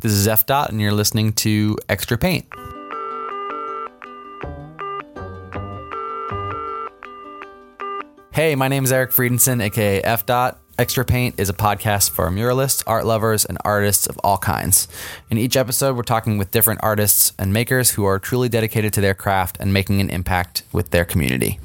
This is F Dot and you're listening to Extra Paint. Hey, my name is Eric Friedenson, aka F Dot. Extra Paint is a podcast for muralists, art lovers, and artists of all kinds. In each episode, we're talking with different artists and makers who are truly dedicated to their craft and making an impact with their community.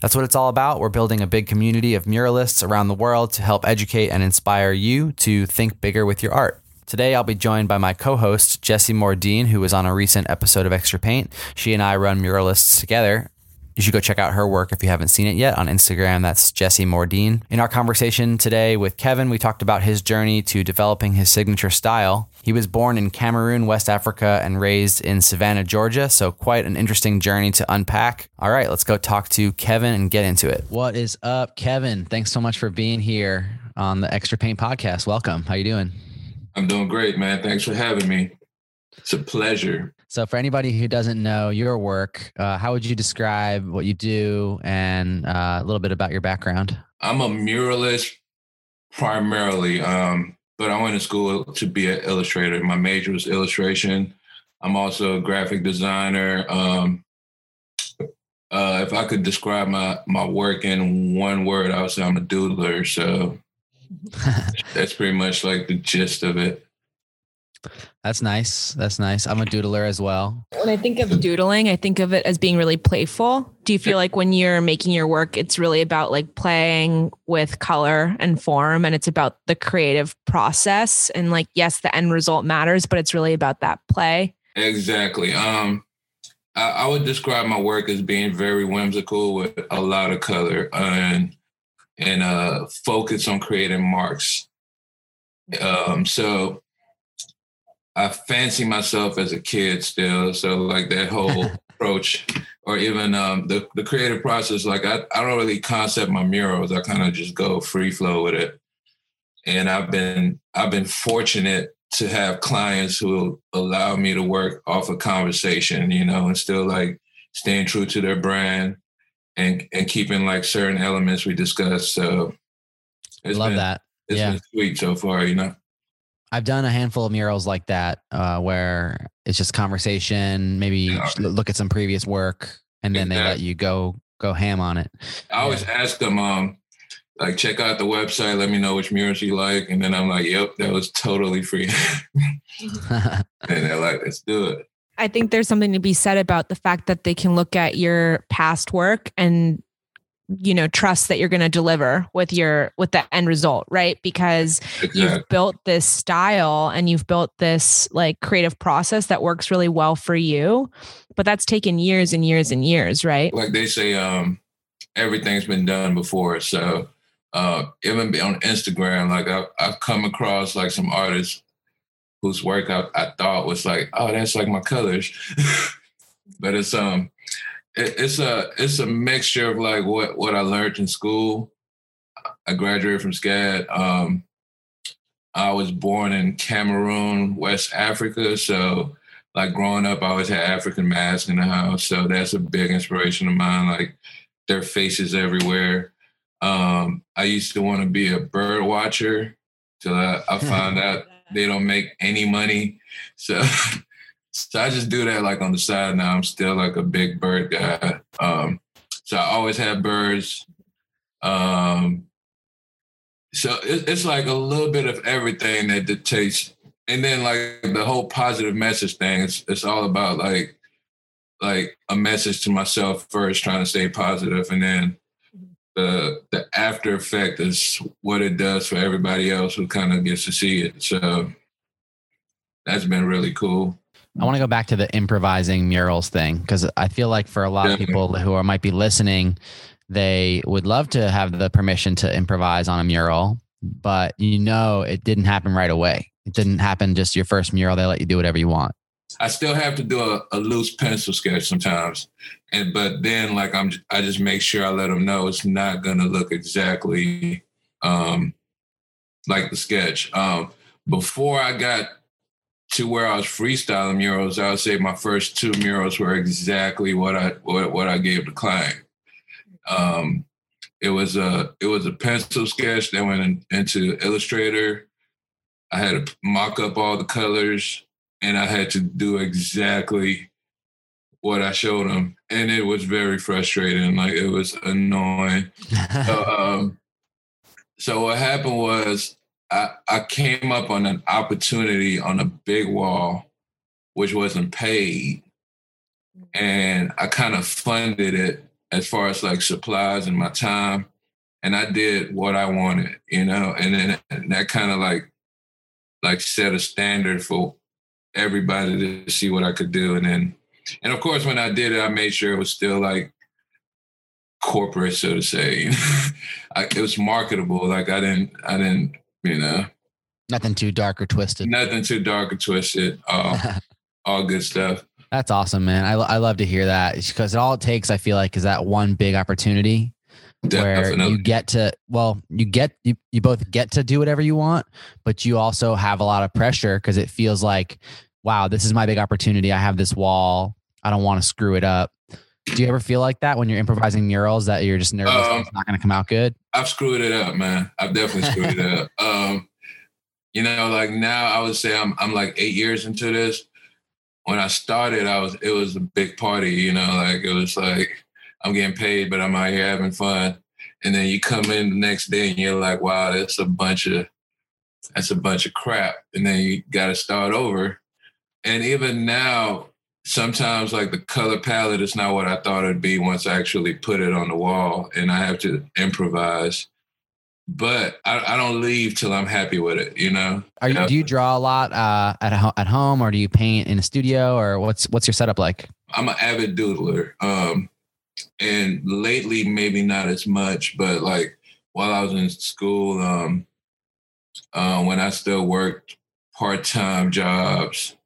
That's what it's all about. We're building a big community of muralists around the world to help educate and inspire you to think bigger with your art. Today, I'll be joined by my co-host, Jesse Mordine, who was on a recent episode of Extra Paint. She and I run Muralists together. You should go check out her work if you haven't seen it yet on Instagram. That's Jesse Mordine. In our conversation today with Kevin, we talked about his journey to developing his signature style. He was born in Cameroon, West Africa, and raised in Savannah, Georgia. So, quite an interesting journey to unpack. All right, let's go talk to Kevin and get into it. What is up, Kevin? Thanks so much for being here on the Extra Paint podcast. Welcome. How you doing? I'm doing great, man. Thanks for having me. It's a pleasure. So for anybody who doesn't know your work, uh, how would you describe what you do and uh, a little bit about your background? I'm a muralist primarily, um, but I went to school to be an illustrator. My major was illustration. I'm also a graphic designer. Um, uh, if I could describe my, my work in one word, I would say I'm a doodler. So That's pretty much like the gist of it. That's nice. That's nice. I'm a doodler as well. When I think of doodling, I think of it as being really playful. Do you feel like when you're making your work, it's really about like playing with color and form and it's about the creative process and like yes, the end result matters, but it's really about that play. Exactly. Um I I would describe my work as being very whimsical with a lot of color and and uh focus on creating marks. Um so i fancy myself as a kid still so like that whole approach or even um the the creative process like i i don't really concept my murals. I kind of just go free flow with it. And i've been i've been fortunate to have clients who allow me to work off a of conversation you know and still like staying true to their brand and and keeping like certain elements we discussed. So it's love been, that. It's yeah. been sweet so far, you know. I've done a handful of murals like that uh, where it's just conversation, maybe yeah. look at some previous work and then exactly. they let you go go ham on it. I always yeah. ask them um like check out the website, let me know which murals you like and then I'm like, "Yep, that was totally free." and they're like, "Let's do it." I think there's something to be said about the fact that they can look at your past work and you know trust that you're going to deliver with your with the end result right because exactly. you've built this style and you've built this like creative process that works really well for you but that's taken years and years and years right like they say um everything's been done before so uh even on Instagram like I I've, I've come across like some artists whose work I, I thought was like, oh, that's like my colors. but it's um it, it's a it's a mixture of like what what I learned in school. I graduated from SCAD. Um I was born in Cameroon, West Africa, so like growing up I always had African masks in the house, so that's a big inspiration of mine like their faces everywhere. Um I used to want to be a bird watcher till I I found out They don't make any money. So so I just do that like on the side now. I'm still like a big bird guy. Um so I always have birds. Um so it, it's like a little bit of everything that dictates and then like the whole positive message thing it's it's all about like like a message to myself first trying to stay positive and then the the after effect is what it does for everybody else who kind of gets to see it. So that's been really cool. I want to go back to the improvising murals thing cuz I feel like for a lot Definitely. of people who are might be listening they would love to have the permission to improvise on a mural but you know it didn't happen right away. It didn't happen just your first mural they let you do whatever you want. I still have to do a, a loose pencil sketch sometimes. And but then like I'm I just make sure I let them know it's not going to look exactly um like the sketch. Um before I got to where I was freestyling murals, I would say my first two murals were exactly what I what, what I gave the client. Um it was a it was a pencil sketch that went in, into Illustrator. I had to mock up all the colors and I had to do exactly what I showed him and it was very frustrating like it was annoying. So, um so what happened was I I came up on an opportunity on a big wall which wasn't paid and I kind of funded it as far as like supplies and my time and I did what I wanted you know and then and that kind of like like set a standard for everybody to see what I could do. And then and of course when I did it I made sure it was still like corporate so to say. I, it was marketable. Like I didn't I didn't you know. Nothing too dark or twisted. Nothing too dark or twisted. All all good stuff. That's awesome man. I I love to hear that. Because all it takes I feel like is that one big opportunity Definitely. where you get to well you get you, you both get to do whatever you want but you also have a lot of pressure because it feels like wow this is my big opportunity. I have this wall. I don't want to screw it up. Do you ever feel like that when you're improvising murals that you're just nervous um, it's not going to come out good? I've screwed it up man. I've definitely screwed it up. Um you know like now i would say i'm i'm like 8 years into this. When i started i was it was a big party you know like it was like I'm getting paid, but I'm out here having fun. And then you come in the next day and you're like, wow, that's a bunch of, that's a bunch of crap. And then you got to start over. And even now, sometimes like the color palette is not what I thought it'd be once I actually put it on the wall and I have to improvise. But I I don't leave till I'm happy with it, you know. Are you, do you draw a lot uh at ho at home or do you paint in a studio or what's what's your setup like? I'm an avid doodler. Um and lately maybe not as much but like while I was in school um uh when I still worked part-time jobs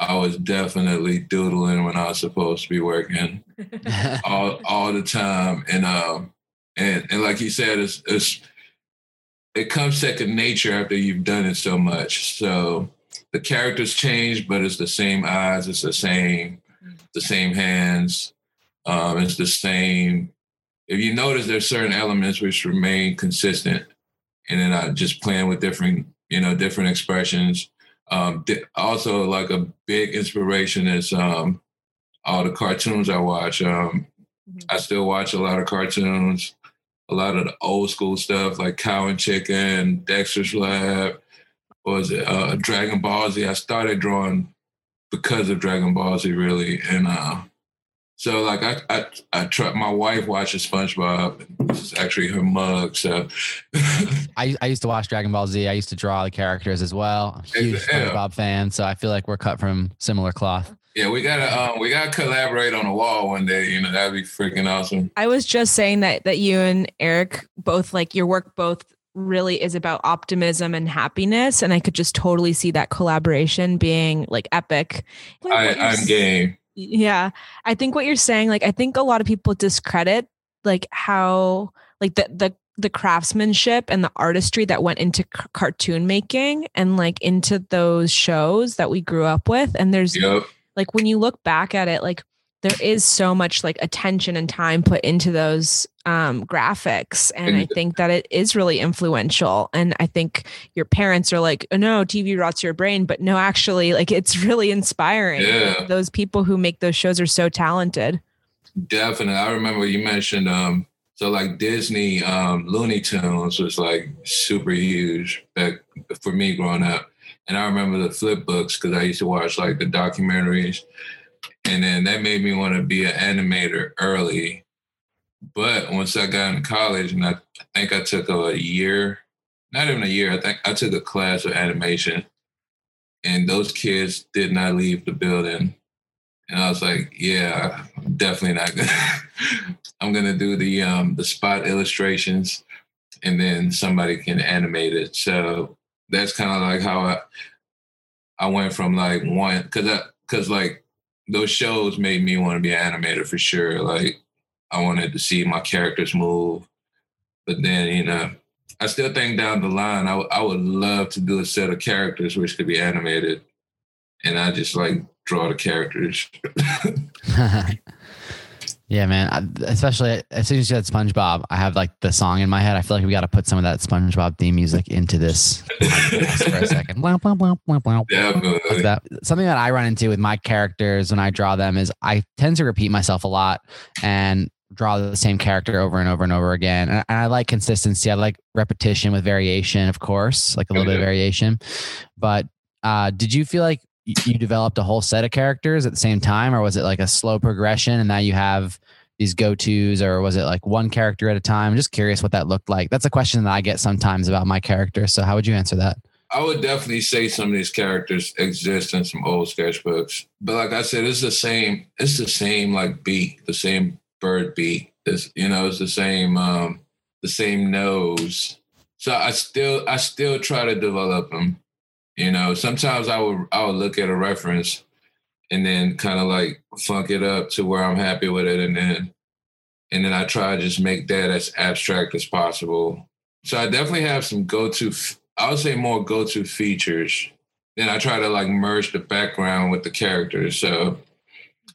I was definitely doodling when I was supposed to be working all all the time. And um and and like you said it's it's it comes second nature after you've done it so much. So the characters change but it's the same eyes it's the same the same hands. Um, it's the same. If you notice, there's certain elements which remain consistent, and then I just playing with different, you know, different expressions. Um, also, like a big inspiration is um, all the cartoons I watch. Um, mm -hmm. I still watch a lot of cartoons, a lot of the old school stuff like Cow and Chicken, Dexter's Lab, what was it uh, Dragon Ball Z. I started drawing because of Dragon Ball Z, really, and. Uh, So like I I I try my wife watches SpongeBob. This is actually her mug. So I I used to watch Dragon Ball Z. I used to draw the characters as well. I'm a huge yeah. SpongeBob fan, so I feel like we're cut from similar cloth. Yeah, we got to um we got to collaborate on a wall one day, you know, that'd be freaking awesome. I was just saying that that you and Eric both like your work both really is about optimism and happiness and I could just totally see that collaboration being like epic. Like, I I'm game yeah i think what you're saying like i think a lot of people discredit like how like the the the craftsmanship and the artistry that went into cartoon making and like into those shows that we grew up with and there's yep. like when you look back at it like there is so much like attention and time put into those um graphics and i think that it is really influential. And i think your parents are like oh no tv rots your brain. But no actually like it's really inspiring. Yeah. those people who make those shows are so talented. Definitely. I remember you mentioned um so like disney um looney tunes was like super huge back for me growing up. And i remember the flip books cuz i used to watch like the documentaries. And then that made me want to be an animator early. But once I got in college and I, I think I took a year, not even a year, I think I took a class of animation and those kids did not leave the building. And I was like, yeah, I'm definitely not going to, I'm going to do the, um, the spot illustrations and then somebody can animate it. So that's kind of like how I, I went from like one, cause I, cause like those shows made me want to be an animator for sure. Like I wanted to see my characters move. But then, you know, I still think down the line, I, I would love to do a set of characters which could be animated. And I just like draw the characters. yeah, man. I, especially as soon as you said SpongeBob, I have like the song in my head. I feel like we got to put some of that SpongeBob theme music into this for a second. Blah, blah, blah, blah, blah. Definitely. That. Something that I run into with my characters when I draw them is I tend to repeat myself a lot. And draw the same character over and over and over again. And, I like consistency. I like repetition with variation, of course, like a little bit of variation. But uh, did you feel like you developed a whole set of characters at the same time, or was it like a slow progression and now you have these go tos, or was it like one character at a time? I'm just curious what that looked like. That's a question that I get sometimes about my character. So, how would you answer that? I would definitely say some of these characters exist in some old sketchbooks. But like I said, it's the same, it's the same like beat, the same bird beak this you know it's the same um the same nose. So I still I still try to develop them. You know sometimes I would I would look at a reference and then kind of like funk it up to where I'm happy with it and then and then I try to just make that as abstract as possible. So I definitely have some go-to I would say more go-to features. Then I try to like merge the background with the characters. So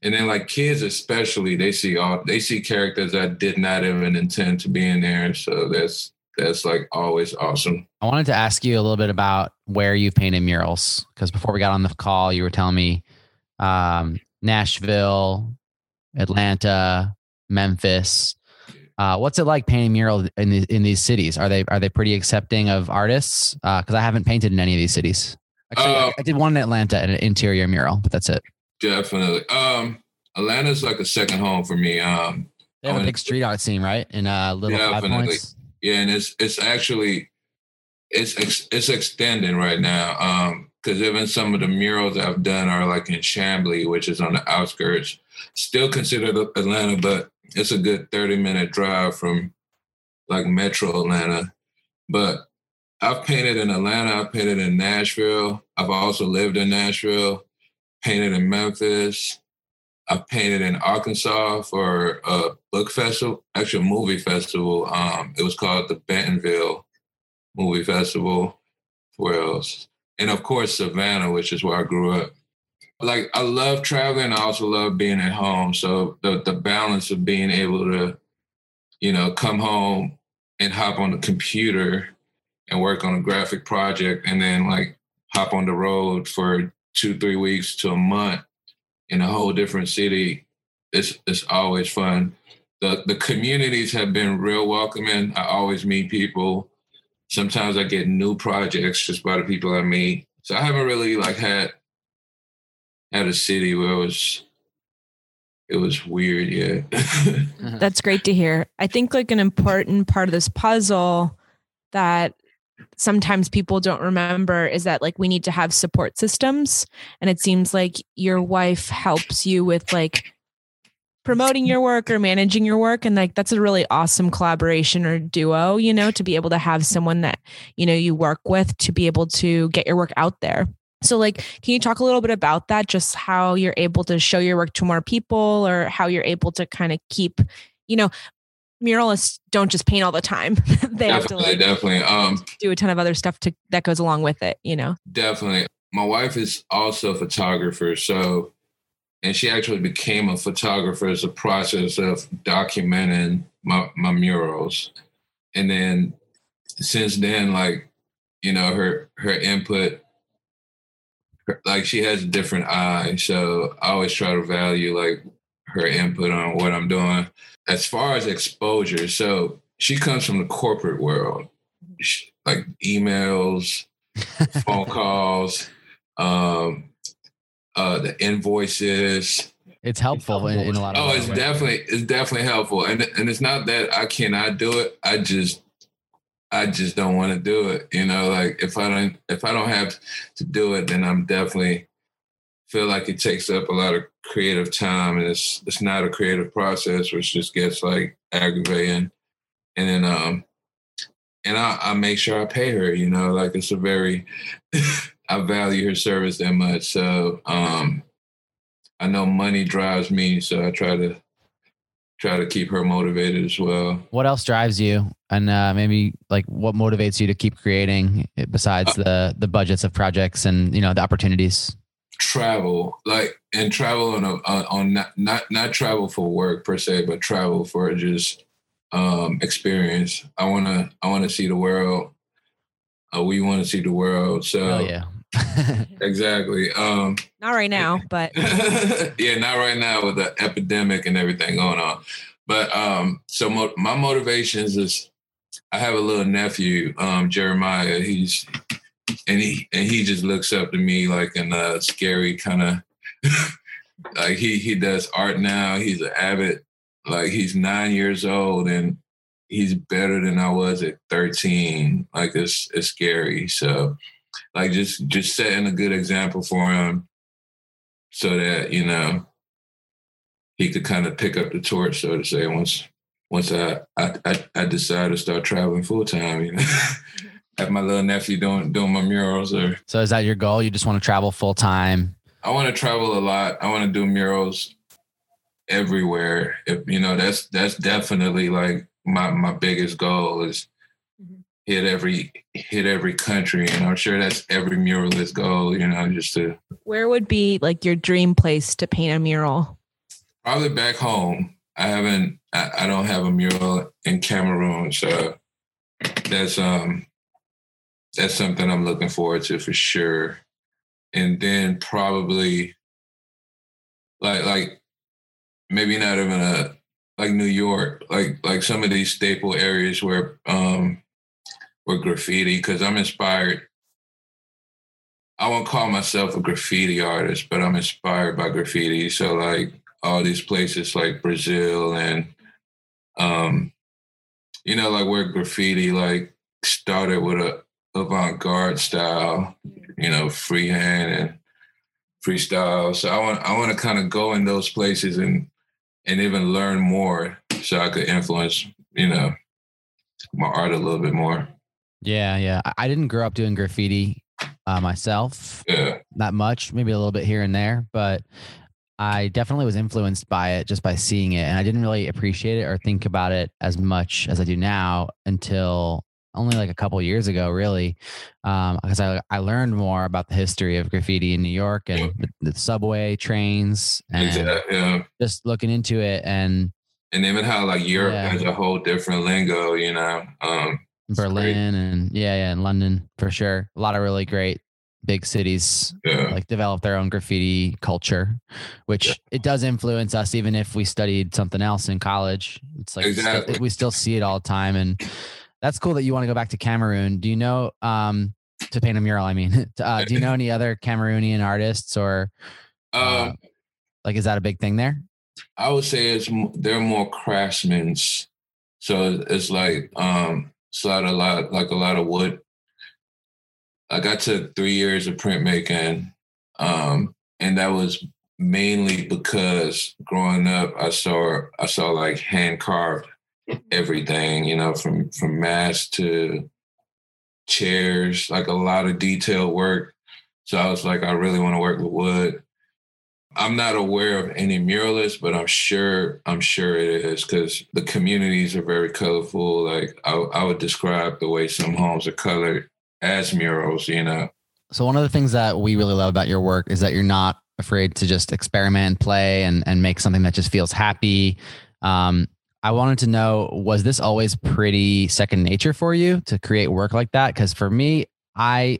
and then like kids especially they see all they see characters that did not even intend to be in there. So that's that's like always awesome. I wanted to ask you a little bit about where you've painted murals. Because before we got on the call you were telling me um nashville atlanta memphis. Uh what's it like painting murals in these in these cities? Are they are they pretty accepting of artists? Uh cuz i haven't painted in any of these cities. Actually uh, I did one in atlanta an interior mural but that's it. Definitely. Um, Atlanta's like a second home for me. Um, they have a big street art scene, right? In uh, little definitely. five points. Yeah, and it's it's actually it's it's extending right now. Um, cuz even some of the murals I've done are like in Chambly, which is on the outskirts, still considered Atlanta, but it's a good 30 minute drive from like Metro Atlanta. But I've painted in Atlanta, I've painted in Nashville. I've also lived in Nashville painted in Memphis. I painted in Arkansas for a book festival, actually a movie festival. Um, it was called the Bentonville Movie Festival. Where else? And of course, Savannah, which is where I grew up. Like, I love traveling. I also love being at home. So the, the balance of being able to, you know, come home and hop on the computer and work on a graphic project and then like hop on the road for two, three weeks to a month in a whole different city, it's it's always fun. The the communities have been real welcoming. I always meet people. Sometimes I get new projects just by the people I meet. So I haven't really like had had a city where it was it was weird, yeah. That's great to hear. I think like an important part of this puzzle that sometimes people don't remember is that like we need to have support systems. And it seems like your wife helps you with like promoting your work or managing your work. And like that's a really awesome collaboration or duo you know to be able to have someone that you know you work with to be able to get your work out there. So like can you talk a little bit about that? Just how you're able to show your work to more people or how you're able to kind of keep you know muralists don't just paint all the time. they definitely, have to like, definitely um do a ton of other stuff to that goes along with it, you know. Definitely. My wife is also a photographer, so and she actually became a photographer as a process of documenting my my murals. And then since then like you know her her input her, like she has a different eye so I always try to value like her input on what I'm doing. As far as exposure, so she comes from the corporate world. She, like emails, phone calls, um uh the invoices. It's helpful, it's helpful. In, in a lot of Oh, ways. it's definitely it's definitely helpful. And and it's not that I cannot do it. I just I just don't want to do it. You know, like if I don't if I don't have to do it, then I'm definitely feel like it takes up a lot of creative time and it's it's not a creative process which just gets like aggravating and then um and I I make sure I pay her you know like it's a very I value her service that much so um I know money drives me so I try to try to keep her motivated as well. What else drives you and uh maybe like what motivates you to keep creating besides uh, the the budgets of projects and you know the opportunities? travel like and travel on a, on, not not not travel for work per se but travel for just um experience. I want to i want to see the world uh, we want to see the world so oh, yeah. Exactly um not right now but yeah not right now with the epidemic and everything going on. But um so mo my motivations is i have a little nephew um jeremiah. He's and he and he just looks up to me like in a scary kind of like he he does art now. He's an avid like he's 9 years old and he's better than I was at 13 like it's it's scary. So like just just setting a good example for him so that you know he could kind of pick up the torch so to say once once I I I, I decide to start traveling full time you know? have my little nephew doing doing my murals or So is that your goal? You just want to travel full time? I want to travel a lot. I want to do murals everywhere. If you know, that's that's definitely like my my biggest goal is hit every hit every country and I'm sure that's every muralist goal, you know, just to Where would be like your dream place to paint a mural? Probably back home. I haven't I, I don't have a mural in Cameroon, so that's um that's something I'm looking forward to for sure. And then probably like like maybe not even a like New York, like like some of these staple areas where um where graffiti cuz I'm inspired I won't call myself a graffiti artist, but I'm inspired by graffiti. So like all these places like Brazil and um you know like where graffiti like started with a avant-garde style, you know, freehand and freestyle. So I want I want to kind of go in those places and and even learn more so I could influence, you know, my art a little bit more. Yeah, yeah. I didn't grow up doing graffiti uh myself. Yeah. Not much, maybe a little bit here and there, but I definitely was influenced by it just by seeing it and I didn't really appreciate it or think about it as much as I do now until only like a couple years ago, really, because I I learned more about the history of graffiti in New York and yeah. the, the, subway trains and exactly, yeah. just looking into it and and even how like Europe yeah. has a whole different lingo, you know, um, Berlin and yeah, yeah, and London for sure. A lot of really great big cities yeah. like develop their own graffiti culture which yeah. it does influence us even if we studied something else in college it's like exactly. st we still see it all the time and that's cool that you want to go back to Cameroon. Do you know um to paint a mural, I mean. uh, do you know any other Cameroonian artists or uh, um, like is that a big thing there? I would say it's they're more craftsmen. So it's like um it's a lot a lot like a lot of wood. I got to 3 years of printmaking um and that was mainly because growing up I saw I saw like hand carved everything, you know, from from mats to chairs, like a lot of detailed work. So I was like I really want to work with wood. I'm not aware of any muralists, but I'm sure I'm sure it is cuz the communities are very colorful. Like I I would describe the way some homes are colored as murals, you know. So one of the things that we really love about your work is that you're not afraid to just experiment, play and and make something that just feels happy. Um I wanted to know was this always pretty second nature for you to create work like that? Cuz for me, I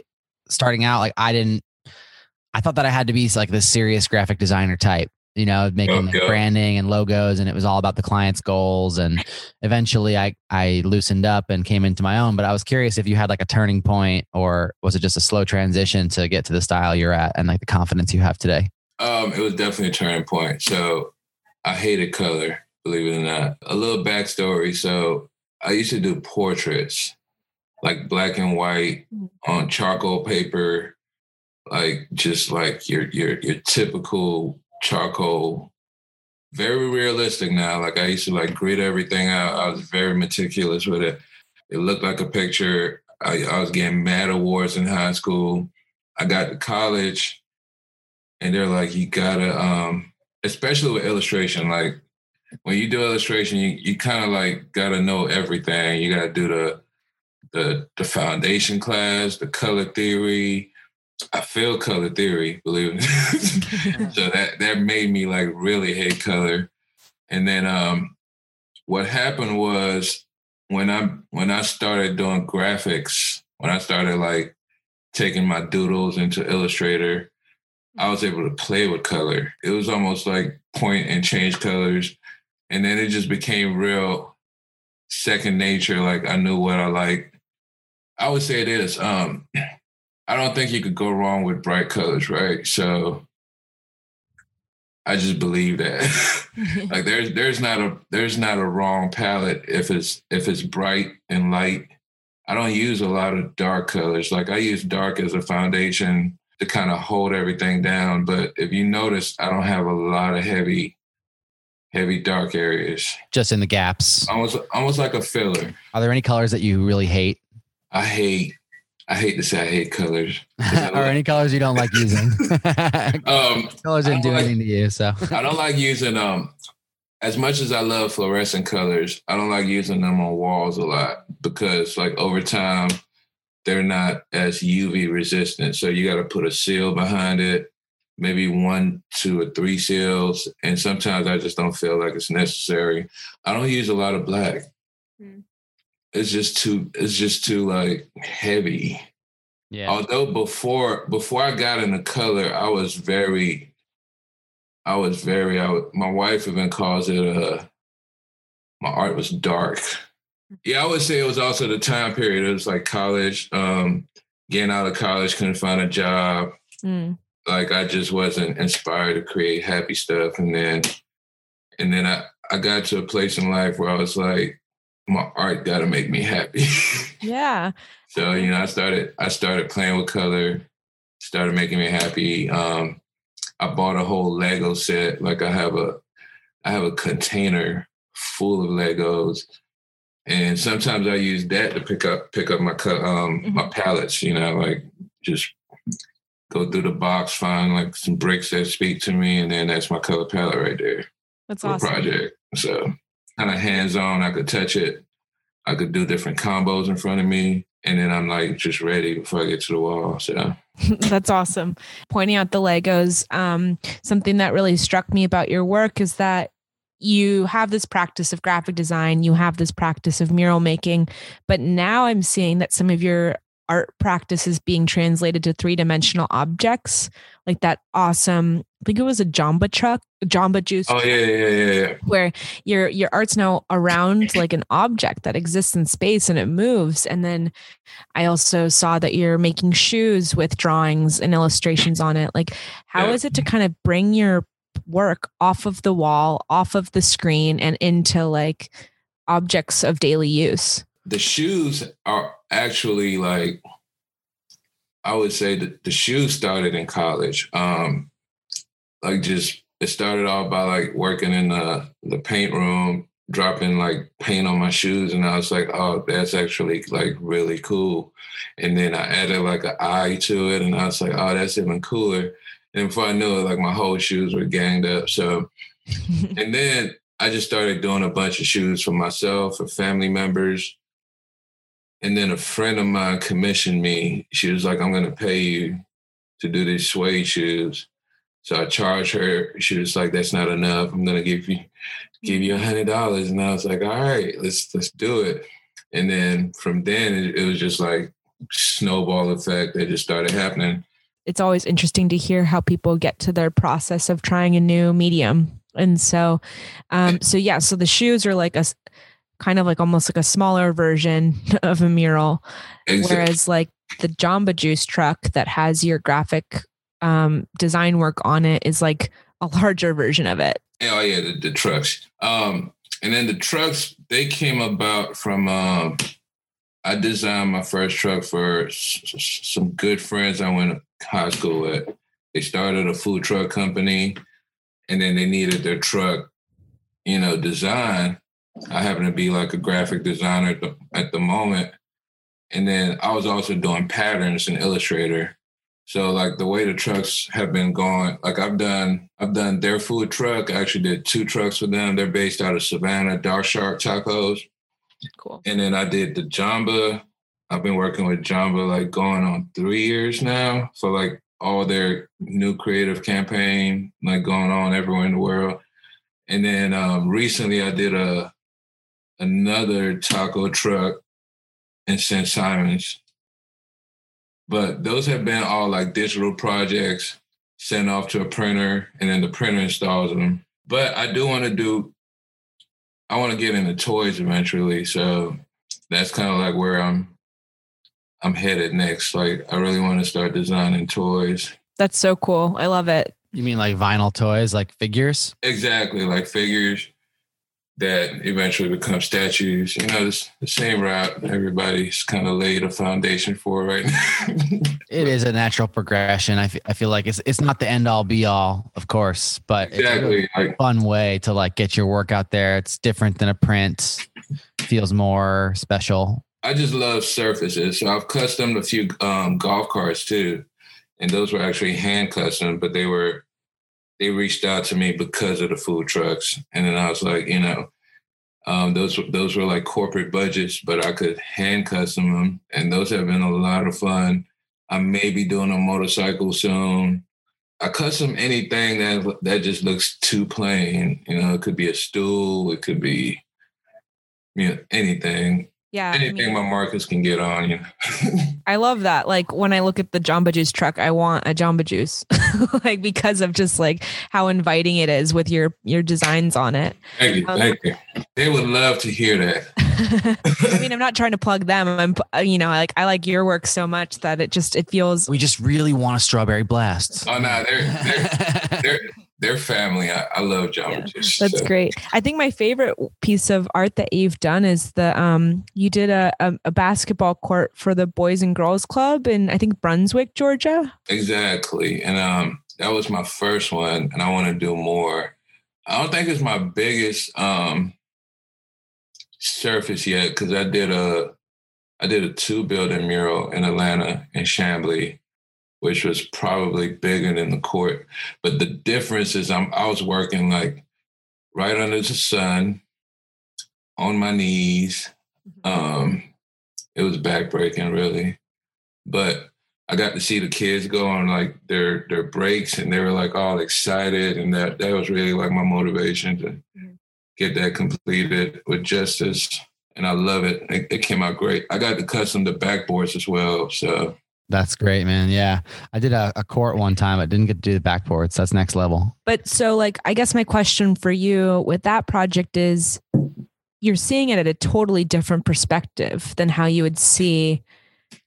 starting out like I didn't I thought that I had to be like this serious graphic designer type, you know, making like, branding and logos and it was all about the client's goals and eventually I I loosened up and came into my own, but I was curious if you had like a turning point or was it just a slow transition to get to the style you're at and like the confidence you have today? Um it was definitely a turning point. So I hated color believe it or not. A little backstory. So I used to do portraits, like black and white on charcoal paper, like just like your your your typical charcoal. Very realistic now. Like I used to like grid everything out. I was very meticulous with it. It looked like a picture. I, I was getting mad awards in high school. I got to college and they're like, you gotta, um, especially with illustration, like when you do illustration, you, you kind of like got to know everything. You got to do the, the, the foundation class, the color theory. I feel color theory, believe me. so that, that made me like really hate color. And then, um, what happened was when I, when I started doing graphics, when I started like taking my doodles into Illustrator, I was able to play with color. It was almost like point and change colors and then it just became real second nature like I knew what I like I would say this um I don't think you could go wrong with bright colors, right? So I just believe that. like there's there's not a there's not a wrong palette if it's if it's bright and light. I don't use a lot of dark colors. Like I use dark as a foundation to kind of hold everything down, but if you notice I don't have a lot of heavy heavy dark areas. Just in the gaps. Almost almost like a filler. Are there any colors that you really hate? I hate I hate to say I hate colors. Are like, any colors you don't like using. um colors didn't do like, anything to you, so. I don't like using um as much as I love fluorescent colors, I don't like using them on walls a lot because like over time they're not as UV resistant. So you got to put a seal behind it maybe one, two, or three seals. And sometimes I just don't feel like it's necessary. I don't use a lot of black. Mm. It's just too, it's just too like heavy. Yeah. Although before, before I got into color, I was very, I was very, I was, my wife even calls it, uh, my art was dark. Yeah, I would say it was also the time period. It was like college, um, getting out of college, couldn't find a job. Mm like I just wasn't inspired to create happy stuff and then and then I I got to a place in life where I was like my art got to make me happy. yeah. So, you know, I started I started playing with color, started making me happy. Um I bought a whole Lego set. Like I have a I have a container full of Legos. And sometimes I use that to pick up pick up my um mm -hmm. my palettes, you know, like just go through the box, find like some bricks that speak to me, and then that's my color palette right there. That's awesome. Project. So kind of hands on, I could touch it. I could do different combos in front of me. And then I'm like just ready before I get to the wall. So That's awesome. Pointing out the Legos, um, something that really struck me about your work is that you have this practice of graphic design, you have this practice of mural making, but now I'm seeing that some of your art practices being translated to three-dimensional objects like that awesome i think it was a jamba truck jamba juice oh yeah yeah yeah yeah where your your art's now around like an object that exists in space and it moves. And then i also saw that you're making shoes with drawings and illustrations on it. Like how yeah. is it to kind of bring your work off of the wall off of the screen and into like objects of daily use? the shoes are actually like I would say that the shoes started in college. Um like just it started off by like working in the the paint room, dropping like paint on my shoes and I was like, "Oh, that's actually like really cool." And then I added like an eye to it and I was like, "Oh, that's even cooler." And before I knew it, like my whole shoes were ganged up. So and then I just started doing a bunch of shoes for myself, for family members, and then a friend of mine commissioned me. She was like, I'm going to pay you to do these suede shoes. So I charged her. She was like, that's not enough. I'm going to give you give you $100. And I was like, all right, let's let's do it. And then from then it, it was just like snowball effect that just started happening. It's always interesting to hear how people get to their process of trying a new medium. And so um so yeah, so the shoes are like a kind of like almost like a smaller version of a mural exactly. whereas like the Jamba Juice truck that has your graphic um design work on it is like a larger version of it. Oh yeah, the, the trucks. Um and then the trucks they came about from um uh, I designed my first truck for some good friends I went to high school with. They started a food truck company and then they needed their truck, you know, design I happen to be like a graphic designer at the, at the moment. And then I was also doing patterns in Illustrator. So like the way the trucks have been going, like I've done I've done their food truck. I actually did two trucks for them. They're based out of Savannah, Dark Shark Tacos. Cool. And then I did the Jamba. I've been working with Jamba like going on 3 years now for like all their new creative campaign like going on everywhere in the world. And then um recently I did a another taco truck in St. Simons. But those have been all like digital projects sent off to a printer and then the printer installs them. But I do want to do I want to get into toys eventually, so that's kind of like where I'm I'm headed next. Like I really want to start designing toys. That's so cool. I love it. You mean like vinyl toys, like figures? Exactly, like figures that eventually become statues. You know, it's the same route everybody's kind of laid a foundation for right now. it is a natural progression. I, I feel like it's it's not the end all be all, of course, but exactly. it's a fun way to like get your work out there. It's different than a print. Feels more special. I just love surfaces. So I've customed a few um golf carts too. And those were actually hand custom, but they were they reached out to me because of the food trucks. And then I was like you know um those those were like corporate budgets but I could hand custom them. And those have been a lot of fun. I may be doing a motorcycle soon. I custom anything that that just looks too plain. You know it could be a stool. It could be you know anything. Yeah. Anything I mean, my Marcus can get on, you know. I love that. Like when I look at the Jamba Juice truck, I want a Jamba Juice. like because of just like how inviting it is with your your designs on it. Thank you. Um, thank you. They would love to hear that. I mean, I'm not trying to plug them. I'm you know, like I like your work so much that it just it feels We just really want a strawberry blast. Oh no, they're they're, they're their family. I, I love Jamba yeah, Juice. That's so. great. I think my favorite piece of art that you've done is the um you did a, a a basketball court for the Boys and Girls Club in I think Brunswick, Georgia. Exactly. And um that was my first one and I want to do more. I don't think it's my biggest um surface yet cuz I did a I did a two building mural in Atlanta and Chamblee which was probably bigger than the court. But the difference is I'm I was working like right under the sun on my knees. Um it was backbreaking really. But I got to see the kids go on like their their breaks and they were like all excited and that that was really like my motivation to get that completed with justice and I love it. it. It came out great. I got to custom the backboards as well. So That's great, man. Yeah. I did a, a court one time. I didn't get to do the backboards. That's next level. But so like I guess my question for you with that project is you're seeing it at a totally different perspective than how you would see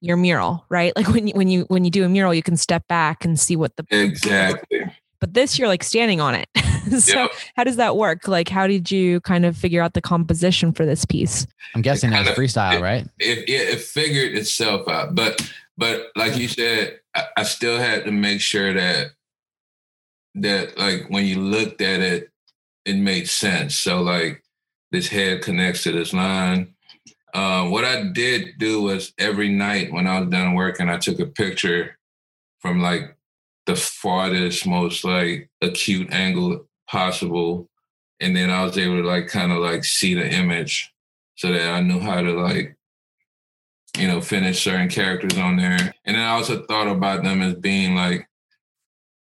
your mural, right? Like when you when you when you do a mural, you can step back and see what the Exactly. But this you're like standing on it. so yep. how does that work? Like how did you kind of figure out the composition for this piece? I'm guessing that's freestyle, it, right? It, it it figured itself out, but But like you said, I, I still had to make sure that that like when you looked at it, it made sense. So like this head connects to this line. Um, what I did do was every night when I was done working, I took a picture from like the farthest, most like acute angle possible. And then I was able to like kind of like see the image so that I knew how to like you know, finish certain characters on there. And then I also thought about them as being like,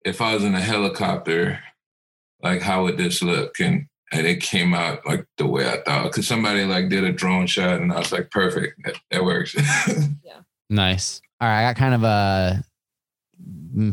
if I was in a helicopter, like how would this look? And, and it came out like the way I thought. cuz somebody like did a drone shot and I was like, perfect, that, that works. yeah. Nice. All right. I got kind of a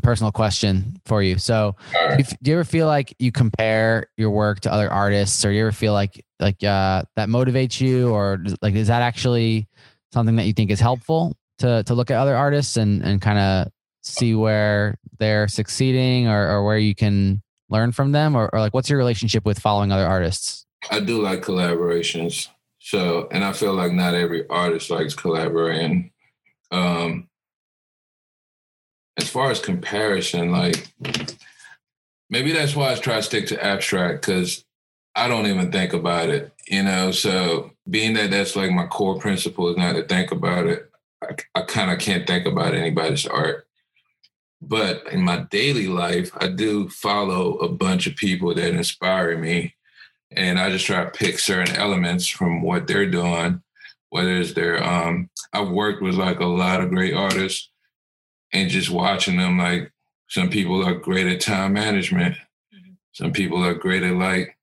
personal question for you. So right. if, do you ever feel like you compare your work to other artists or do you ever feel like, like, uh, that motivates you or like, is that actually something that you think is helpful to to look at other artists and and kind of see where they're succeeding or or where you can learn from them or or like what's your relationship with following other artists? I do like collaborations. So, and I feel like not every artist likes collaborating. Um as far as comparison like maybe that's why I try to stick to abstract cuz I don't even think about it, you know? So being that that's like my core principle is not to think about it, I, I kind of can't think about anybody's art. But in my daily life, I do follow a bunch of people that inspire me. And I just try to pick certain elements from what they're doing, whether it's their, um, I've worked with like a lot of great artists and just watching them, like some people are great at time management. Some people are great at like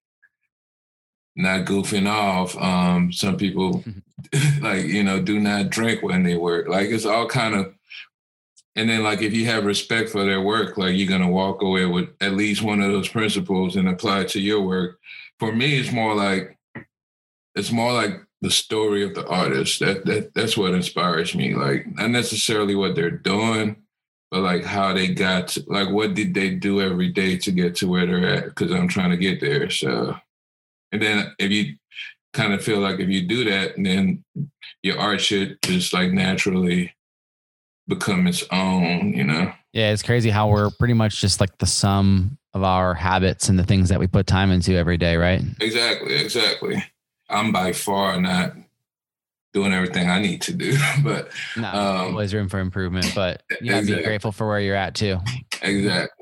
not goofing off. Um, some people like, you know, do not drink when they work. Like it's all kind of, and then like, if you have respect for their work, like you're going to walk away with at least one of those principles and apply it to your work. For me, it's more like, it's more like the story of the artist. That, that That's what inspires me. Like not necessarily what they're doing, but like how they got, to, like what did they do every day to get to where they're at? cuz I'm trying to get there. So And then if you kind of feel like if you do that, then your art should just like naturally become its own, you know? Yeah, it's crazy how we're pretty much just like the sum of our habits and the things that we put time into every day, right? Exactly, exactly. I'm by far not doing everything I need to do, but no, um, always room for improvement, but you have exactly. be grateful for where you're at too. Exactly.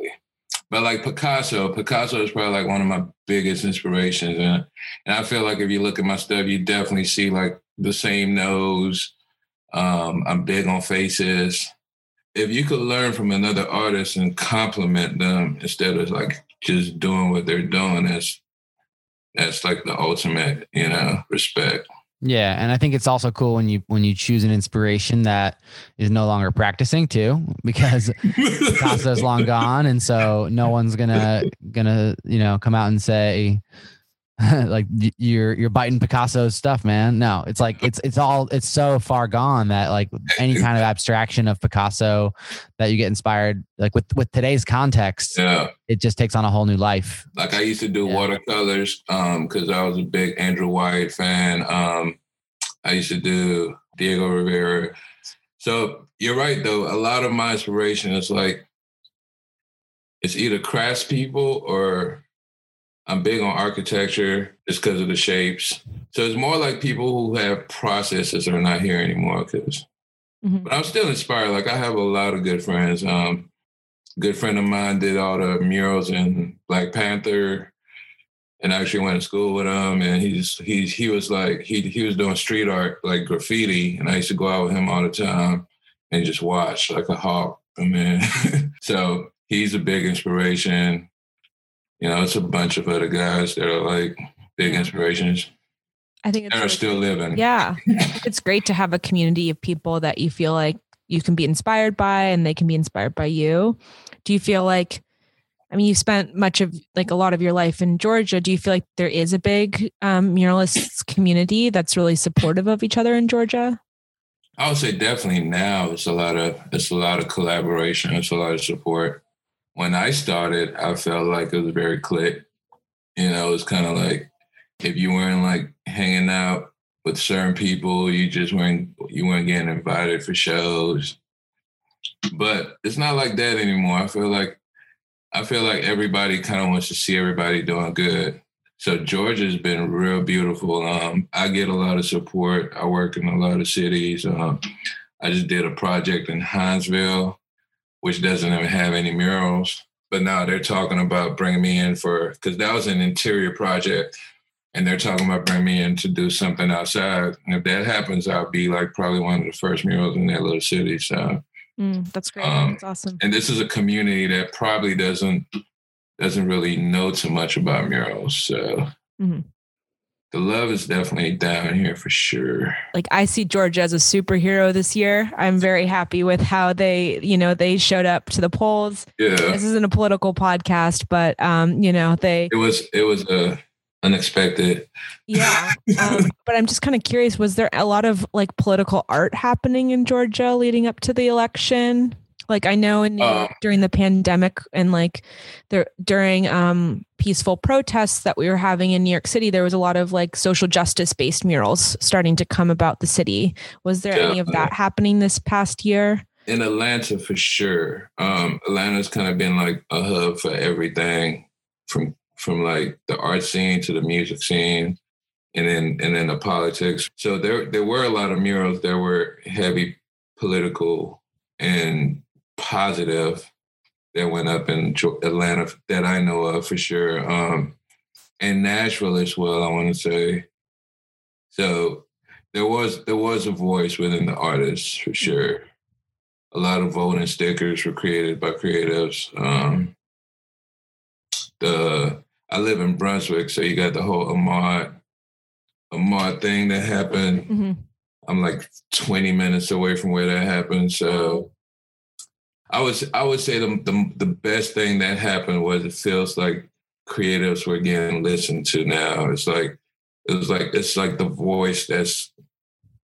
But like Picasso, Picasso is probably like one of my biggest inspirations. And, and I feel like if you look at my stuff, you definitely see like the same nose. Um, I'm big on faces. If you could learn from another artist and compliment them instead of like just doing what they're doing, that's, that's like the ultimate, you know, respect. Yeah, and I think it's also cool when you when you choose an inspiration that is no longer practicing too because Picasso's long gone and so no one's going to going to, you know, come out and say like you're you're biting Picasso's stuff, man. No, it's like it's it's all it's so far gone that like any kind of abstraction of Picasso that you get inspired like with with today's context, yeah. it just takes on a whole new life. Like I used to do yeah. watercolors um cuz I was a big Andrew White fan. Um I used to do Diego Rivera. So, you're right though. A lot of my inspiration is like it's either craftspeople or I'm big on architecture just because of the shapes. So it's more like people who have processes are not here anymore cuz mm -hmm. but I'm still inspired like I have a lot of good friends um good friend of mine did all the murals in Black Panther and I actually went to school with him and he's he's he was like he he was doing street art like graffiti and I used to go out with him all the time and just watch like a hawk I mean so he's a big inspiration you know, it's a bunch of other guys that are like big inspirations. I think it's and are still living. Yeah. it's great to have a community of people that you feel like you can be inspired by and they can be inspired by you. Do you feel like I mean you spent much of like a lot of your life in Georgia. Do you feel like there is a big um muralists community that's really supportive of each other in Georgia? I would say definitely now it's a lot of it's a lot of collaboration, it's a lot of support when I started, I felt like it was very click. You know, it was kind of like if you weren't like hanging out with certain people, you just weren't you weren't getting invited for shows. But it's not like that anymore. I feel like I feel like everybody kind of wants to see everybody doing good. So Georgia's been real beautiful. Um I get a lot of support. I work in a lot of cities. Um I just did a project in Hinesville which doesn't even have any murals. But now they're talking about bringing me in for, because that was an interior project. And they're talking about bringing me in to do something outside. And if that happens, I'll be like probably one of the first murals in that little city. So mm, that's great. Um, that's awesome. And this is a community that probably doesn't doesn't really know too much about murals. So mm -hmm the love is definitely down here for sure. Like I see Georgia as a superhero this year. I'm very happy with how they, you know, they showed up to the polls. Yeah. This isn't a political podcast, but um, you know, they It was it was a unexpected. Yeah. Um, but I'm just kind of curious was there a lot of like political art happening in Georgia leading up to the election? like i know in uh, during the pandemic and like there during um peaceful protests that we were having in new york city there was a lot of like social justice based murals starting to come about the city. Was there yeah, any of that happening this past year? In atlanta for sure. Um atlanta's kind of been like a hub for everything from from like the art scene to the music scene and then and then the politics. So there there were a lot of murals that were heavy political and positive that went up in Atlanta that I know of for sure. Um, and Nashville as well, I want to say. So there was there was a voice within the artists for sure. A lot of voting stickers were created by creatives. Um, the I live in Brunswick, so you got the whole Ahmad Ahmad thing that happened. Mm -hmm. I'm like 20 minutes away from where that happened, so I was I would say the the the best thing that happened was it feels like creatives were getting listened to now. It's like it was like it's like the voice that's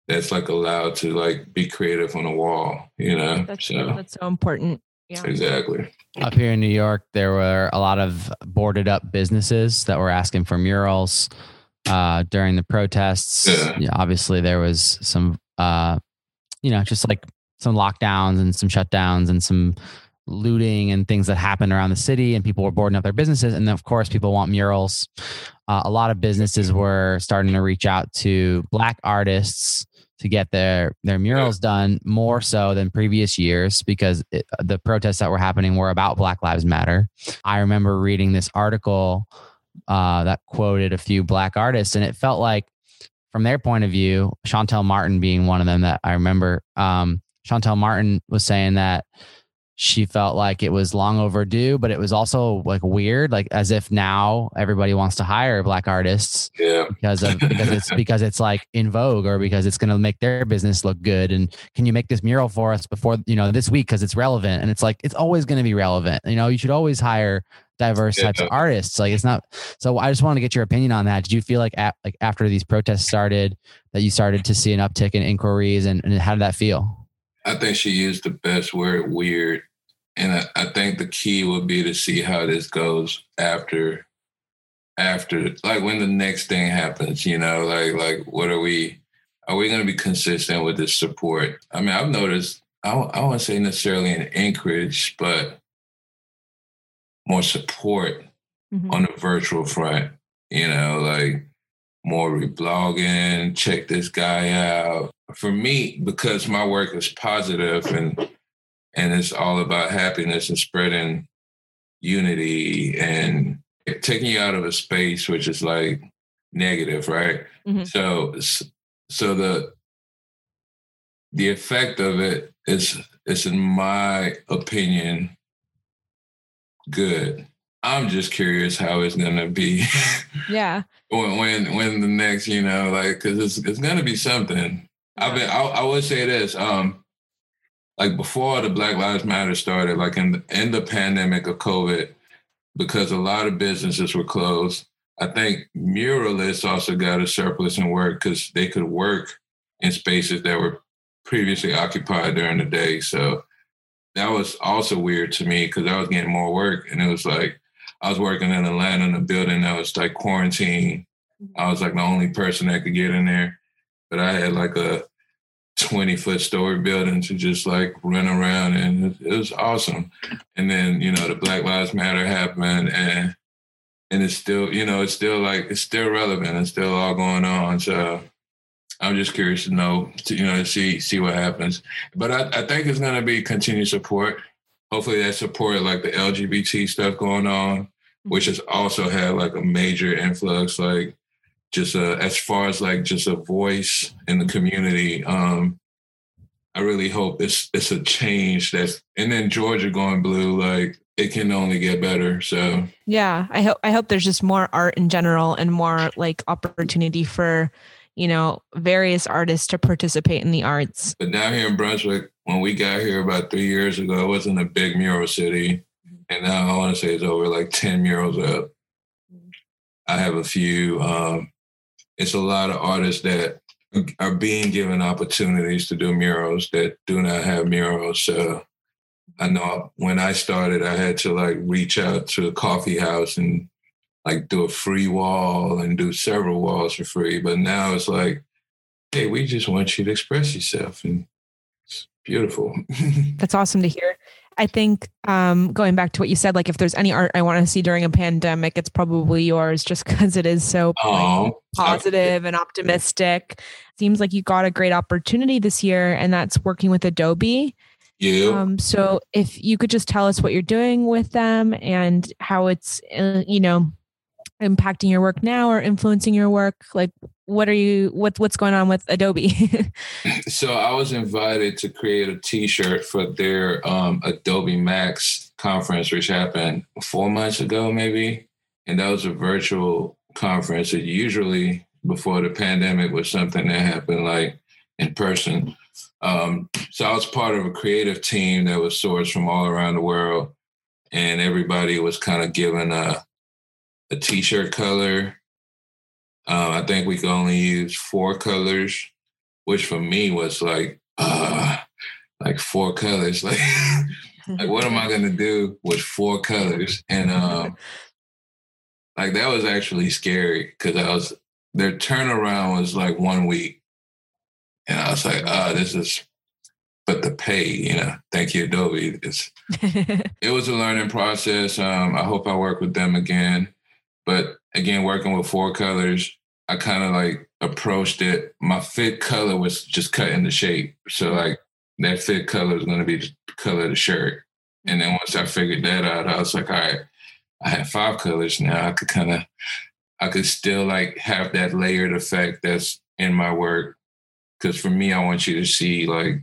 that's like allowed to like be creative on a wall, you know. That's so that's so important. Yeah. Exactly. Up here in New York, there were a lot of boarded up businesses that were asking for murals uh during the protests. Yeah. yeah obviously there was some uh you know, just like some lockdowns and some shutdowns and some looting and things that happened around the city and people were boarding up their businesses and then of course people want murals uh, a lot of businesses were starting to reach out to black artists to get their their murals yeah. done more so than previous years because it, the protests that were happening were about black lives matter i remember reading this article uh that quoted a few black artists and it felt like from their point of view Chantel Martin being one of them that i remember um Chantel Martin was saying that she felt like it was long overdue, but it was also like weird, like as if now everybody wants to hire black artists yeah. because of because it's because it's like in vogue or because it's going to make their business look good. And can you make this mural for us before you know this week because it's relevant? And it's like it's always going to be relevant. You know, you should always hire diverse yeah. types of artists. Like it's not. So I just want to get your opinion on that. Did you feel like at, like after these protests started that you started to see an uptick in inquiries and, and how did that feel? I think she used the best word, weird. And I, I think the key would be to see how this goes after, after, like when the next thing happens, you know, like, like what are we, are we going to be consistent with this support? I mean, I've noticed, I, I won't say necessarily an increase, but more support mm -hmm. on the virtual front, you know, like more reblogging, check this guy out, for me because my work is positive and and it's all about happiness and spreading unity and taking you out of a space which is like negative right? Mm -hmm. so so the the effect of it is is in my opinion good. I'm just curious how it's going to be yeah. when when when the next you know like cuz it's it's going to be something. I've been, I, I would say this, um, like before the Black Lives Matter started, like in the, in the pandemic of COVID, because a lot of businesses were closed, I think muralists also got a surplus in work because they could work in spaces that were previously occupied during the day. So that was also weird to me because I was getting more work. And it was like, I was working in Atlanta in a building that was like quarantine. I was like the only person that could get in there but I had like a 20 foot story building to just like run around and it, it was awesome. And then, you know, the Black Lives Matter happened and and it's still, you know, it's still like it's still relevant. It's still all going on. So I'm just curious to know, to, you know, to see see what happens. But I I think it's going to be continued support. Hopefully that support like the LGBT stuff going on, which has also had like a major influx like just uh, as far as like just a voice in the community um I really hope it's it's a change that's and then Georgia going blue like it can only get better so. Yeah I hope I hope there's just more art in general and more like opportunity for you know various artists to participate in the arts. But down here in Brunswick when we got here about 3 years ago it wasn't a big mural city. And now I want to say it's over like 10 murals up. I have a few um it's a lot of artists that are being given opportunities to do murals that do not have murals so I know when I started I had to like reach out to a coffee house and like do a free wall and do several walls for free but now it's like hey we just want you to express yourself and it's beautiful. That's awesome to hear. I think um, going back to what you said, like if there's any art I want to see during a pandemic, it's probably yours just cuz it is so oh, positive and optimistic. Seems like you got a great opportunity this year and that's working with Adobe. Yeah. Um, so if you could just tell us what you're doing with them and how it's, uh, you know, impacting your work now or influencing your work? Like what are you what what's going on with Adobe? So I was invited to create a t-shirt for their um Adobe Max conference which happened 4 months ago maybe. And that was a virtual conference. It usually before the pandemic was something that happened like in person. Um so I was part of a creative team that was sourced from all around the world. And everybody was kind of given a a t-shirt color. Um I think we could only use four colors, which for me was like uh like four colors like like what am I going to do with four colors? And um like that was actually scary cuz I was their turnaround was like one week. And I was like, "Ah, oh, this is but the pay, you know, thank you Adobe. It's it was a learning process. Um I hope I work with them again. But again, working with four colors, I kind of like approached it. My fifth color was just cutting the shape. So like that fifth color is going to be the color of the shirt. And then once I figured that out, I was like, all right, I have five colors now. I could kind of, I could still like have that layered effect that's in my work. cuz for me, I want you to see like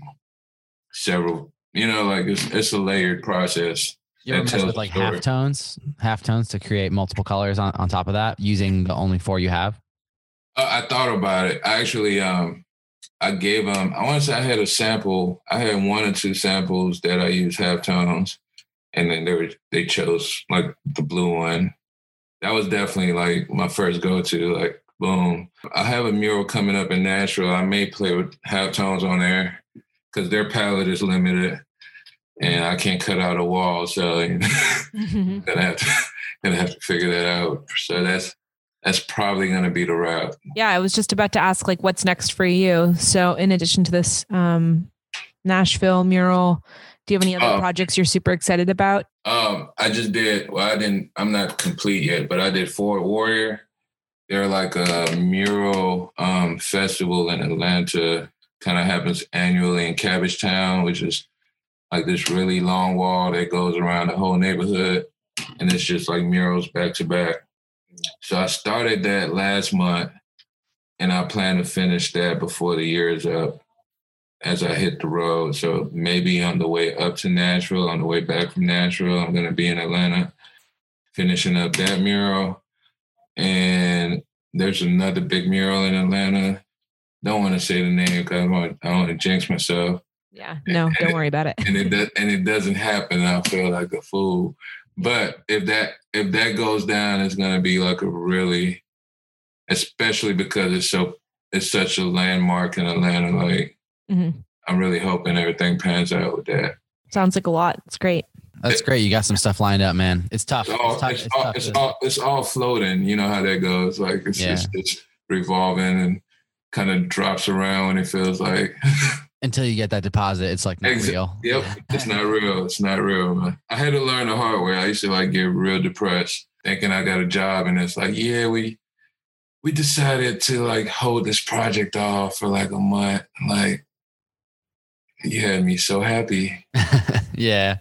several, you know, like it's, it's a layered process. You ever with like half tones, half tones to create multiple colors on, on top of that using the only four you have? Uh, I thought about it. I actually, um, I gave um, I want to say I had a sample. I had one or two samples that I used half tones, and then they were they chose like the blue one. That was definitely like my first go to. Like boom, I have a mural coming up in Nashville. I may play with half tones on there cuz their palette is limited and I can't cut out a wall, so you know, mm-hmm. gonna have to gonna have to figure that out. So that's that's probably going to be the route. Yeah, I was just about to ask like what's next for you. So in addition to this um Nashville mural, do you have any other uh, projects you're super excited about? Um I just did well I didn't I'm not complete yet, but I did Fort Warrior. They're like a mural um festival in Atlanta kind of happens annually in Cabbage Town, which is like this really long wall that goes around the whole neighborhood and it's just like murals back to back. So I started that last month and I plan to finish that before the year is up as I hit the road. So maybe on the way up to Nashville, on the way back from Nashville, I'm going to be in Atlanta finishing up that mural and there's another big mural in Atlanta. Don't want to say the name cuz I want I want to jinx myself. Yeah. No, and, don't worry about it. and it does, and it doesn't happen. I feel like a fool. But if that if that goes down, it's going to be like a really especially because it's so it's such a landmark in Atlanta like mm -hmm. I'm really hoping everything pans out with that. Sounds like a lot. It's great. That's great. You got some stuff lined up, man. It's tough. It's all, it's, tough. It's, it's, all, tough. it's all it's all floating. You know how that goes. Like it's yeah. just it's revolving and kind of drops around when it feels like until you get that deposit, it's like not Exa real. Yep, it's not real. It's not real. Man. I had to learn the hard way. I used to like get real depressed thinking I got a job and it's like, yeah, we we decided to like hold this project off for like a month. Like you had me so happy. yeah.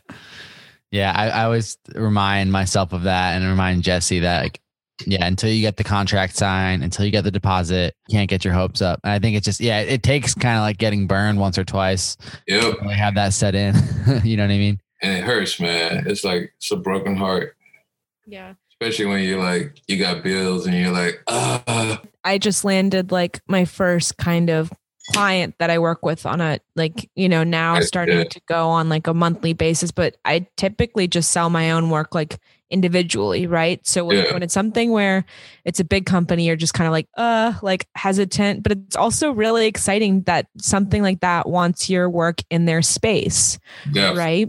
Yeah, I I always remind myself of that and remind Jesse that like yeah, until you get the contract signed, until you get the deposit, you can't get your hopes up. And I think it's just yeah, it takes kind of like getting burned once or twice. Yep. Really have that set in. you know what I mean? And it hurts, man. It's like it's a broken heart. Yeah. Especially when you're like you got bills and you're like, "Uh." I just landed like my first kind of client that I work with on a like, you know, now starting to go on like a monthly basis, but I typically just sell my own work like individually, right? So when, yeah. when it's something where it's a big company, you're just kind of like, uh, like hesitant, but it's also really exciting that something like that wants your work in their space, Definitely. right?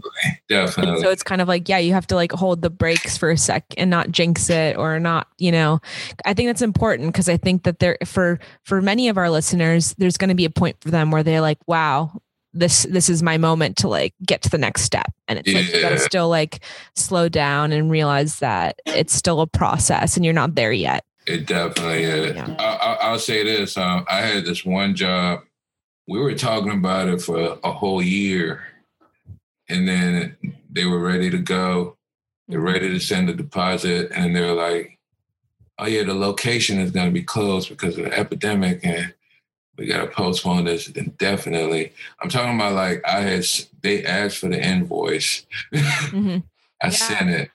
Definitely. And so it's kind of like, yeah, you have to like hold the brakes for a sec and not jinx it or not, you know. I think that's important because I think that there for for many of our listeners, there's going to be a point for them where they're like, wow, this this is my moment to like get to the next step. And it's yeah. like you got to still like slow down and realize that it's still a process and you're not there yet. It definitely is. Yeah. I, I I'll say this um I had this one job. We were talking about it for a whole year. And then they were ready to go. They're ready to send the deposit. And they're like oh yeah the location is going to be closed because of the epidemic. And we got to postpone this indefinitely. I'm talking about like I had they asked for the invoice. Mm -hmm. I yeah. sent it.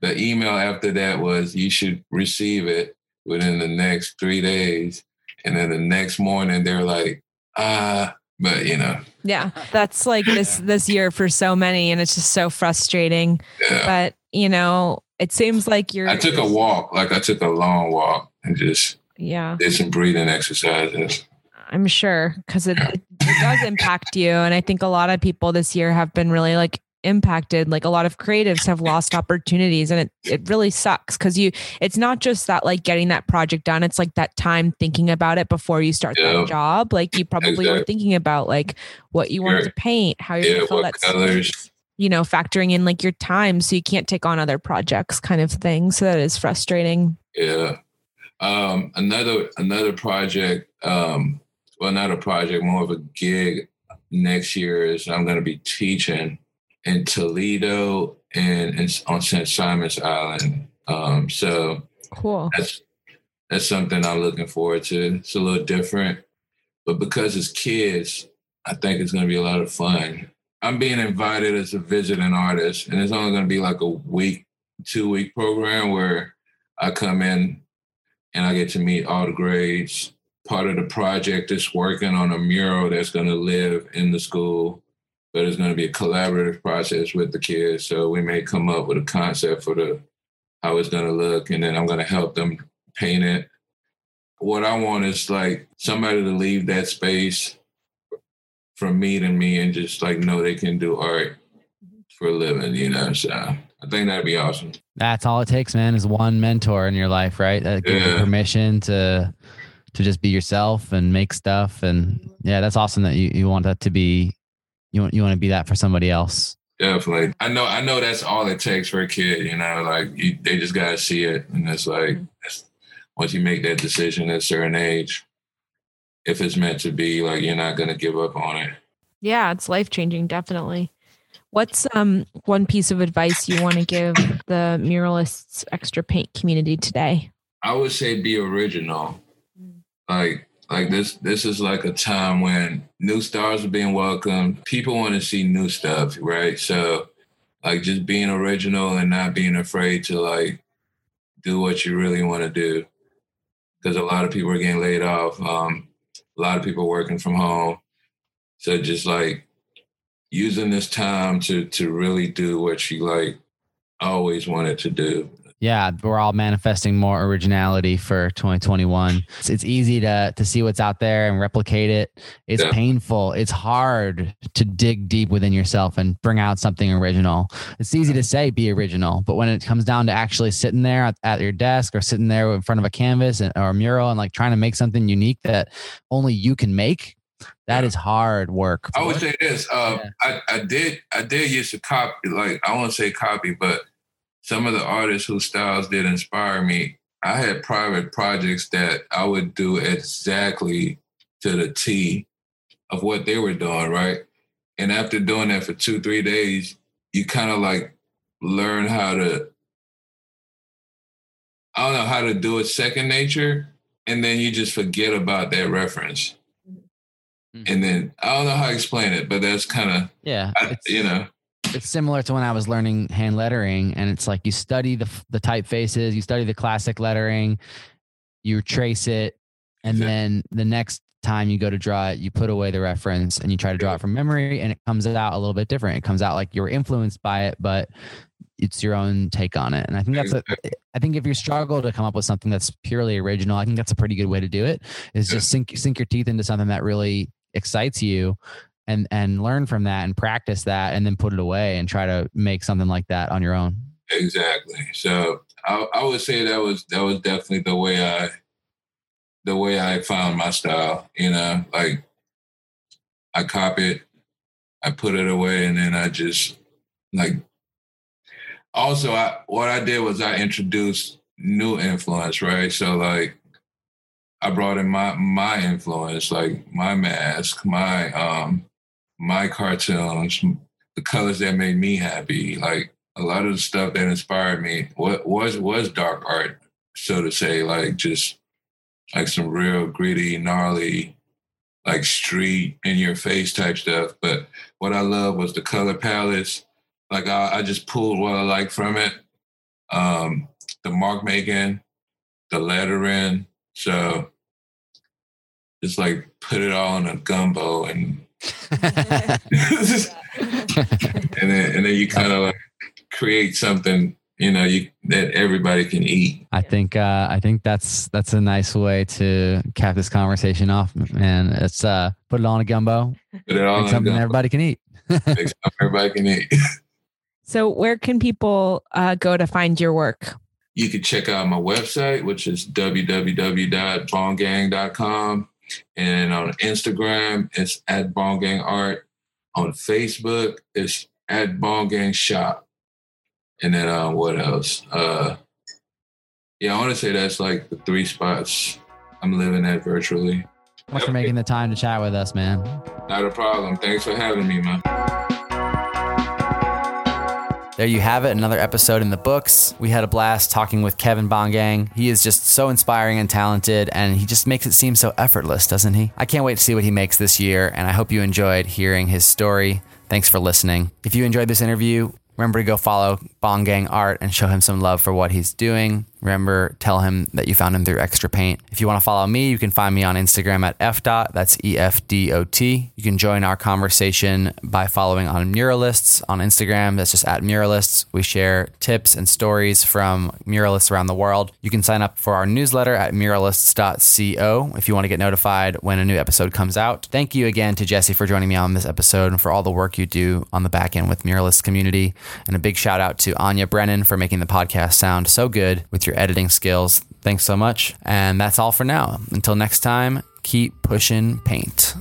The email after that was you should receive it within the next 3 days and then the next morning they're like ah but you know yeah that's like this this year for so many and it's just so frustrating yeah. but you know it seems like you're I took a walk like I took a long walk and just yeah did some breathing exercises I'm sure because it, it, does impact you. And I think a lot of people this year have been really like impacted. Like a lot of creatives have lost opportunities and it, it really sucks because you, it's not just that like getting that project done, it's like that time thinking about it before you start yeah. that job. Like you probably exactly. were thinking about like what you wanted to paint, how you're yeah, going to fill that colors. You know, factoring in like your time so you can't take on other projects kind of thing. So that is frustrating. Yeah. Um, another, another project, um, well, not a project, more of a gig next year is I'm going to be teaching in Toledo and, and on St. Simon's Island. Um, so cool. That's, that's something I'm looking forward to. It's a little different, but because it's kids, I think it's going to be a lot of fun. I'm being invited as a visiting artist and it's only going to be like a week, two week program where I come in and I get to meet all the grades part of the project is working on a mural that's going to live in the school but it's going to be a collaborative process with the kids so we may come up with a concept for the how it's going to look and then I'm going to help them paint it what I want is like somebody to leave that space from me to me and just like know they can do art for a living you know so I think that'd be awesome. That's all it takes, man, is one mentor in your life, right? That gives yeah. you permission to to just be yourself and make stuff and yeah that's awesome that you you want that to be you want you want to be that for somebody else. Definitely. I know i know that's all it takes for a kid you know like you, they just got to see it and it's like it's, once you make that decision at a certain age if it's meant to be like you're not going to give up on it. Yeah it's life changing definitely. What's um one piece of advice you want to give the muralists extra paint community today? I would say be original like like this this is like a time when new stars are being welcomed. People want to see new stuff right? So like just being original and not being afraid to like do what you really want to do. Because a lot of people are getting laid off um a lot of people working from home. So just like using this time to to really do what you like always wanted to do yeah, we're all manifesting more originality for 2021. It's, it's easy to to see what's out there and replicate it. It's yeah. painful. It's hard to dig deep within yourself and bring out something original. It's easy to say be original, but when it comes down to actually sitting there at, at your desk or sitting there in front of a canvas and, or a mural and like trying to make something unique that only you can make, that yeah. is hard work. I would say this. Uh, yeah. I I did I did use to copy like I won't say copy, but some of the artists whose styles did inspire me, I had private projects that I would do exactly to the T of what they were doing, right? And after doing that for two, three days, you kind of like learn how to, I don't know how to do it second nature. And then you just forget about that reference. Mm -hmm. And then I don't know how to explain it, but that's kind of, yeah, I, you know it's similar to when I was learning hand lettering and it's like you study the the typefaces, you study the classic lettering, you trace it and yeah. then the next time you go to draw it, you put away the reference and you try to draw it from memory and it comes out a little bit different. It comes out like you were influenced by it, but it's your own take on it. And I think that's a, I think if you struggle to come up with something that's purely original, I think that's a pretty good way to do it is just sink, sink your teeth into something that really excites you and and learn from that and practice that and then put it away and try to make something like that on your own. Exactly. So i i would say that was that was definitely the way i the way i found my style you know like i copied i put it away and then i just like also i what i did was i introduced new influence right? So like I brought in my my influence like my mask my um my cartoons, the colors that made me happy, like a lot of the stuff that inspired me what was was dark art so to say like just like some real gritty gnarly like street in your face type stuff. But what I love was the color palettes. Like I I just pulled what I like from it. Um the mark making the lettering. So it's like put it all in a gumbo and and then, and then you kind of like create something you know you that everybody can eat. I think uh i think that's that's a nice way to cap this conversation off man. It's uh put it on a gumbo. Put it on a something gumbo. everybody can eat. Something everybody can eat. So where can people uh go to find your work? You can check out my website which is www.bonggang.com And on Instagram, it's at Ball Art. On Facebook, it's at Ball Shop. And then uh, what else? Uh, yeah, I want to say that's like the three spots I'm living at virtually. Thanks for making the time to chat with us, man. Not a problem. Thanks for having me, man. There you have it, another episode in the books. We had a blast talking with Kevin Bongang. He is just so inspiring and talented, and he just makes it seem so effortless, doesn't he? I can't wait to see what he makes this year, and I hope you enjoyed hearing his story. Thanks for listening. If you enjoyed this interview, remember to go follow Bongang Art and show him some love for what he's doing. Remember, tell him that you found him through Extra Paint. If you want to follow me, you can find me on Instagram at fdot. That's E F D O T. You can join our conversation by following on Muralists on Instagram. That's just at Muralists. We share tips and stories from muralists around the world. You can sign up for our newsletter at muralists.co if you want to get notified when a new episode comes out. Thank you again to Jesse for joining me on this episode and for all the work you do on the back end with Muralists community. And a big shout out to Anya Brennan for making the podcast sound so good with with your editing skills. Thanks so much. And that's all for now. Until next time, keep pushing paint.